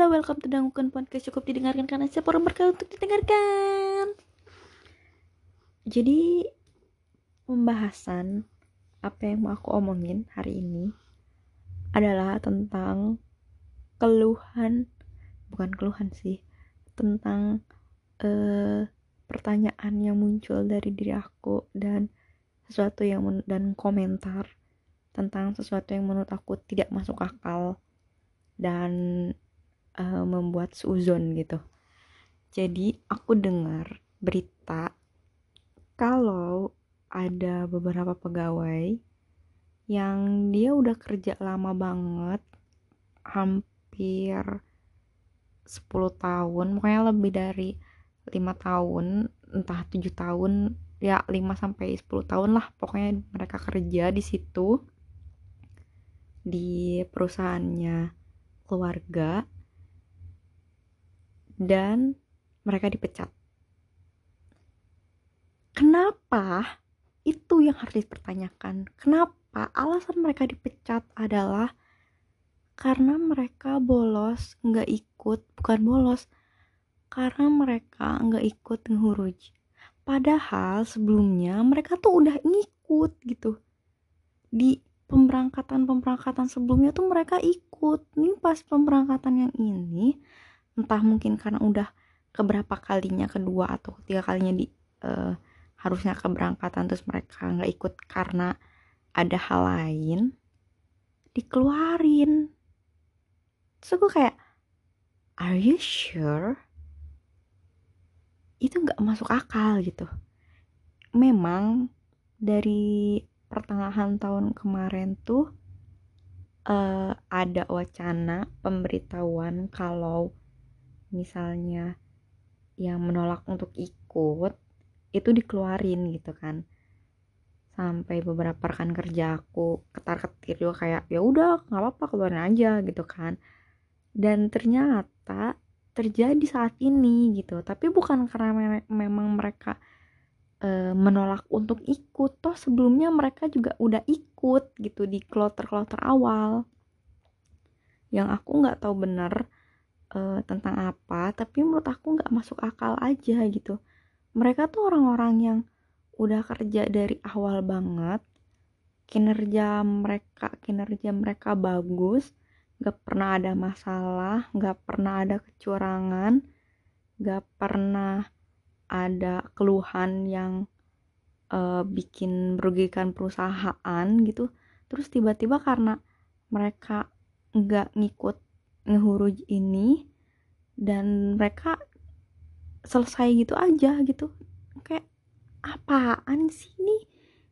halo, welcome to Dangukan Podcast cukup didengarkan karena siapa orang berkah untuk didengarkan. Jadi pembahasan apa yang mau aku omongin hari ini adalah tentang keluhan, bukan keluhan sih, tentang uh, pertanyaan yang muncul dari diri aku dan sesuatu yang dan komentar tentang sesuatu yang menurut aku tidak masuk akal dan uh, membuat suzon gitu. Jadi aku dengar berita kalau ada beberapa pegawai yang dia udah kerja lama banget hampir 10 tahun pokoknya lebih dari lima tahun entah tujuh tahun ya 5 sampai 10 tahun lah pokoknya mereka kerja di situ di perusahaannya keluarga dan mereka dipecat. Kenapa? Itu yang harus dipertanyakan. Kenapa alasan mereka dipecat adalah karena mereka bolos, nggak ikut, bukan bolos, karena mereka nggak ikut ngehuruj. Padahal sebelumnya mereka tuh udah ngikut gitu. Di pemberangkatan-pemberangkatan sebelumnya tuh mereka ikut nih pas pemberangkatan yang ini entah mungkin karena udah keberapa kalinya kedua atau ketiga kalinya di uh, harusnya keberangkatan terus mereka nggak ikut karena ada hal lain dikeluarin. Terus gue kayak are you sure? Itu nggak masuk akal gitu. Memang dari pertengahan tahun kemarin tuh uh, ada wacana pemberitahuan kalau misalnya yang menolak untuk ikut itu dikeluarin gitu kan. Sampai beberapa rekan kerja aku ketar ketir juga kayak ya udah nggak apa-apa keluarin aja gitu kan. Dan ternyata terjadi saat ini gitu. Tapi bukan karena me memang mereka e, menolak untuk ikut. Toh sebelumnya mereka juga udah ikut gitu di kloter-kloter awal. Yang aku nggak tahu bener e, tentang apa tapi menurut aku nggak masuk akal aja gitu. Mereka tuh orang-orang yang udah kerja dari awal banget kinerja mereka kinerja mereka bagus nggak pernah ada masalah nggak pernah ada kecurangan nggak pernah ada keluhan yang uh, bikin merugikan perusahaan gitu. Terus tiba-tiba karena mereka nggak ngikut ngehuruj ini dan mereka selesai gitu aja gitu. Kayak apaan sih ini?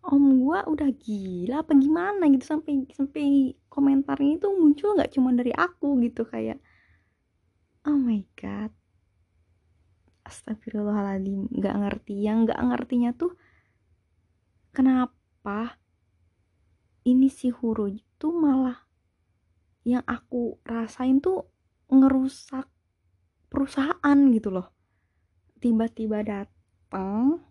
Om gua udah gila apa gimana? gitu. Sampai sampai komentarnya itu muncul nggak cuma dari aku gitu kayak oh my god. Astagfirullahaladzim. Nggak ngerti. Yang nggak ngertinya tuh kenapa ini si huru itu malah yang aku rasain tuh ngerusak perusahaan gitu loh. Tiba-tiba datang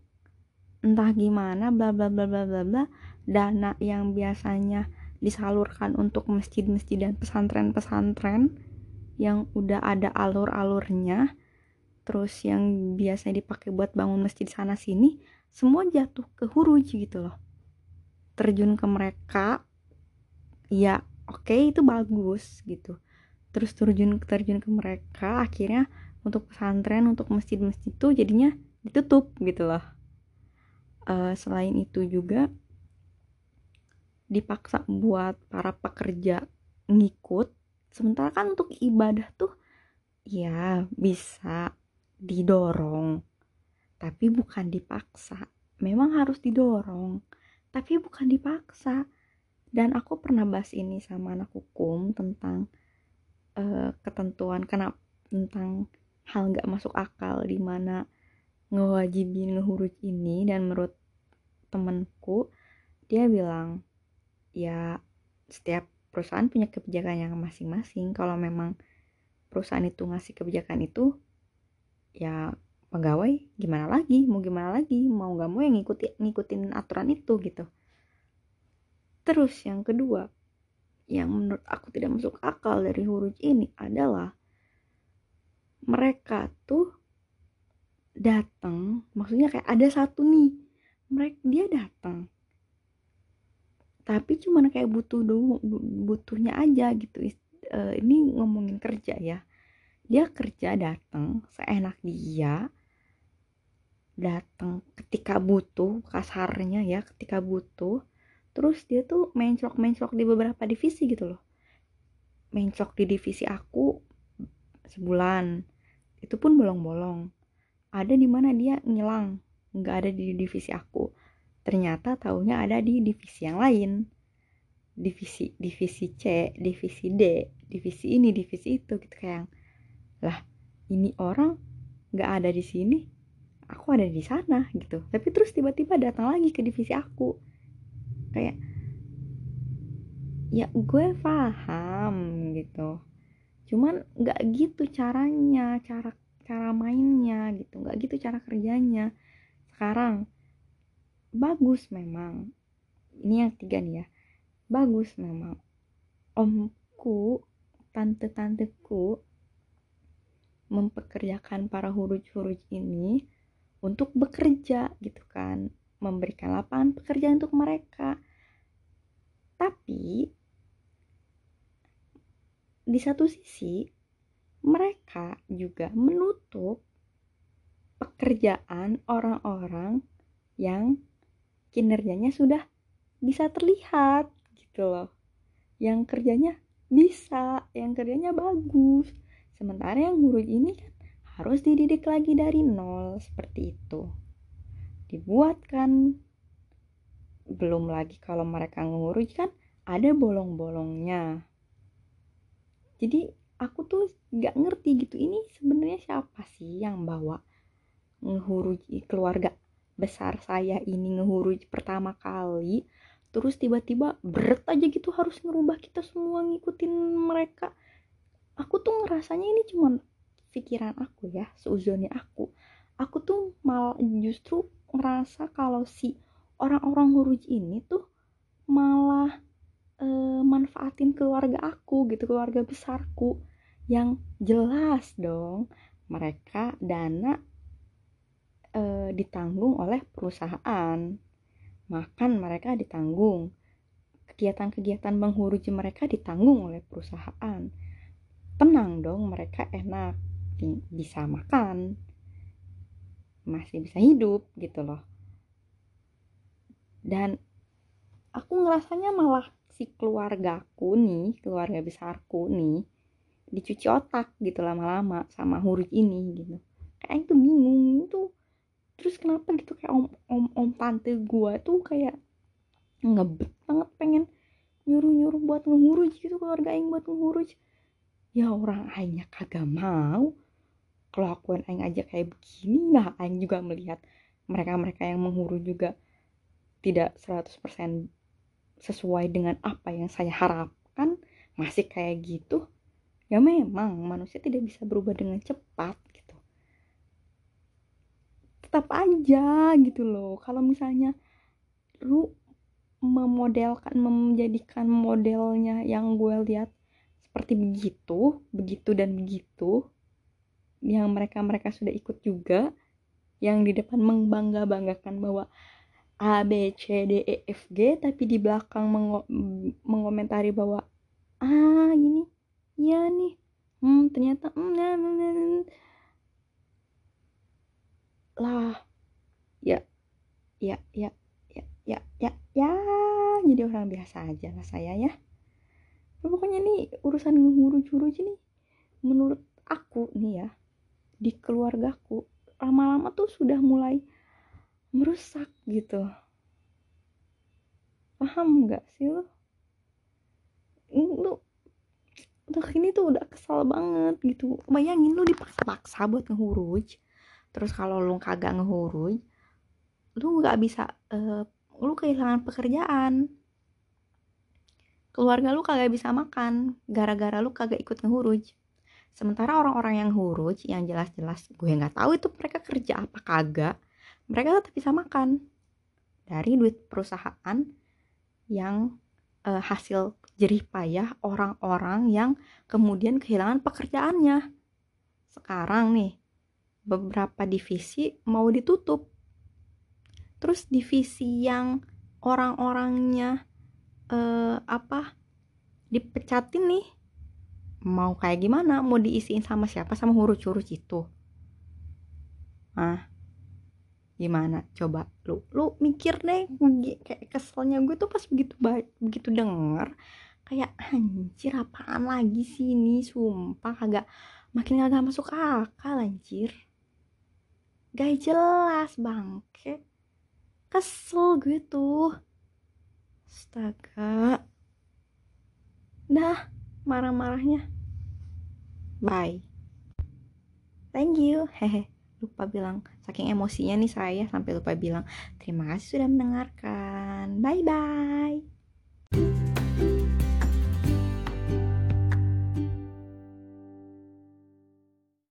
entah gimana bla bla bla bla bla bla dana yang biasanya disalurkan untuk masjid-masjid dan pesantren-pesantren yang udah ada alur-alurnya terus yang biasanya dipakai buat bangun masjid sana sini semua jatuh ke huruj gitu loh. Terjun ke mereka ya oke okay, itu bagus gitu. Terus terjun terjun ke mereka akhirnya untuk pesantren untuk masjid-masjid itu jadinya ditutup gitu loh. Uh, selain itu juga dipaksa buat para pekerja ngikut. Sementara kan untuk ibadah tuh ya bisa didorong tapi bukan dipaksa. Memang harus didorong tapi bukan dipaksa dan aku pernah bahas ini sama anak hukum tentang uh, ketentuan kenapa tentang hal nggak masuk akal di mana ngewajibin ngehuruf ini. Dan menurut temenku dia bilang ya setiap perusahaan punya kebijakan yang masing-masing. Kalau memang perusahaan itu ngasih kebijakan itu ya pegawai gimana lagi? Mau gimana lagi? Mau nggak mau yang ngikutin ngikutin aturan itu gitu terus yang kedua yang menurut aku tidak masuk akal dari huruf ini adalah mereka tuh datang maksudnya kayak ada satu nih mereka dia datang. Tapi cuman kayak butuh dulu butuhnya aja gitu uh, ini ngomongin kerja ya. Dia kerja datang seenak dia datang ketika butuh kasarnya ya ketika butuh terus dia tuh menclok-menclok di beberapa divisi gitu loh. Menclok di divisi aku sebulan. Itu pun bolong-bolong. Ada di mana dia ngilang. Nggak ada di divisi aku. Ternyata taunya ada di divisi yang lain. Divisi divisi C divisi D divisi ini divisi itu gitu kayak lah ini orang nggak ada di sini aku ada di sana gitu. Tapi terus tiba-tiba datang lagi ke divisi aku kayak ya gue paham gitu. Cuman nggak gitu caranya cara cara mainnya gitu nggak gitu cara kerjanya. Sekarang bagus memang. Ini yang tiga nih ya. Bagus memang. Omku tante-tanteku mempekerjakan para huruj-huruj ini untuk bekerja gitu kan memberikan lapangan pekerjaan untuk mereka. Tapi di satu sisi mereka juga menutup pekerjaan orang-orang yang kinerjanya sudah bisa terlihat gitu loh. Yang kerjanya bisa yang kerjanya bagus. Sementara yang guru ini kan harus dididik lagi dari nol seperti itu dibuatkan. Belum lagi kalau mereka ngurus kan ada bolong-bolongnya. Jadi aku tuh nggak ngerti gitu ini sebenarnya siapa sih yang bawa ngehuruji keluarga besar saya ini ngehuruji pertama kali terus tiba-tiba berat aja gitu harus ngerubah kita semua ngikutin mereka. Aku tuh ngerasanya ini cuma pikiran aku ya seuzonnya aku. Aku tuh malah justru ngerasa kalau si orang-orang huruji ini tuh malah uh, manfaatin keluarga aku gitu keluarga besarku. Yang jelas dong mereka dana uh, ditanggung oleh perusahaan. Makan mereka ditanggung. Kegiatan-kegiatan menghuruji mereka ditanggung oleh perusahaan. Tenang dong mereka enak bisa makan masih bisa hidup gitu loh. Dan aku ngerasanya malah si keluargaku nih keluarga besarku nih dicuci otak gitu lama-lama sama huruf ini gitu. Kayak itu bingung itu terus kenapa gitu kayak om om om tante gue tuh kayak ngebet banget pengen nyuruh nyuruh buat ngehuruj gitu keluarga aing buat ngehuruj. Ya orang aingnya kagak mau kelakuan aing aja kayak begini. Nah aing juga melihat mereka-mereka yang menghuru juga tidak 100% sesuai dengan apa yang saya harapkan. Masih kayak gitu ya memang manusia tidak bisa berubah dengan cepat gitu. Tetap aja gitu loh. Kalau misalnya lu memodelkan menjadikan modelnya yang gue lihat seperti begitu begitu dan begitu yang mereka mereka sudah ikut juga yang di depan membangga banggakan bahwa A B C D E F G tapi di belakang mengo mengomentari bahwa ah ini ya nih hmm ternyata hmm, nah, nah, nah, nah. lah ya ya ya ya ya ya ya jadi orang biasa aja lah saya ya nah, pokoknya nih urusan ngehuru-huru nih menurut aku nih ya di keluargaku lama-lama tuh sudah mulai merusak gitu. Paham nggak sih lo lu udah ini tuh udah kesal banget gitu. Bayangin lu dipaksa-paksa buat ngehuruj terus kalau lu kagak ngehuruj lu nggak bisa uh, lu kehilangan pekerjaan. Keluarga lu kagak bisa makan gara-gara lu kagak ikut ngehuruj sementara orang-orang yang huruj yang jelas-jelas gue nggak tahu itu mereka kerja apa kagak mereka tetap bisa makan dari duit perusahaan yang uh, hasil jerih payah orang-orang yang kemudian kehilangan pekerjaannya. sekarang nih beberapa divisi mau ditutup terus divisi yang orang-orangnya eh, apa dipecatin nih mau kayak gimana mau diisiin sama siapa sama huruf-huruf itu. Ah gimana? Coba lu lu mikir deh kayak keselnya gue tuh pas begitu begitu denger kayak anjir apaan lagi sih ini? Sumpah kagak makin kagak masuk akal anjir. Gak jelas bangke. Kesel gue tuh. Astaga. Dah marah-marahnya. Bye. Thank you. Hehe. Lupa bilang saking emosinya nih saya sampai lupa bilang terima kasih sudah mendengarkan. Bye bye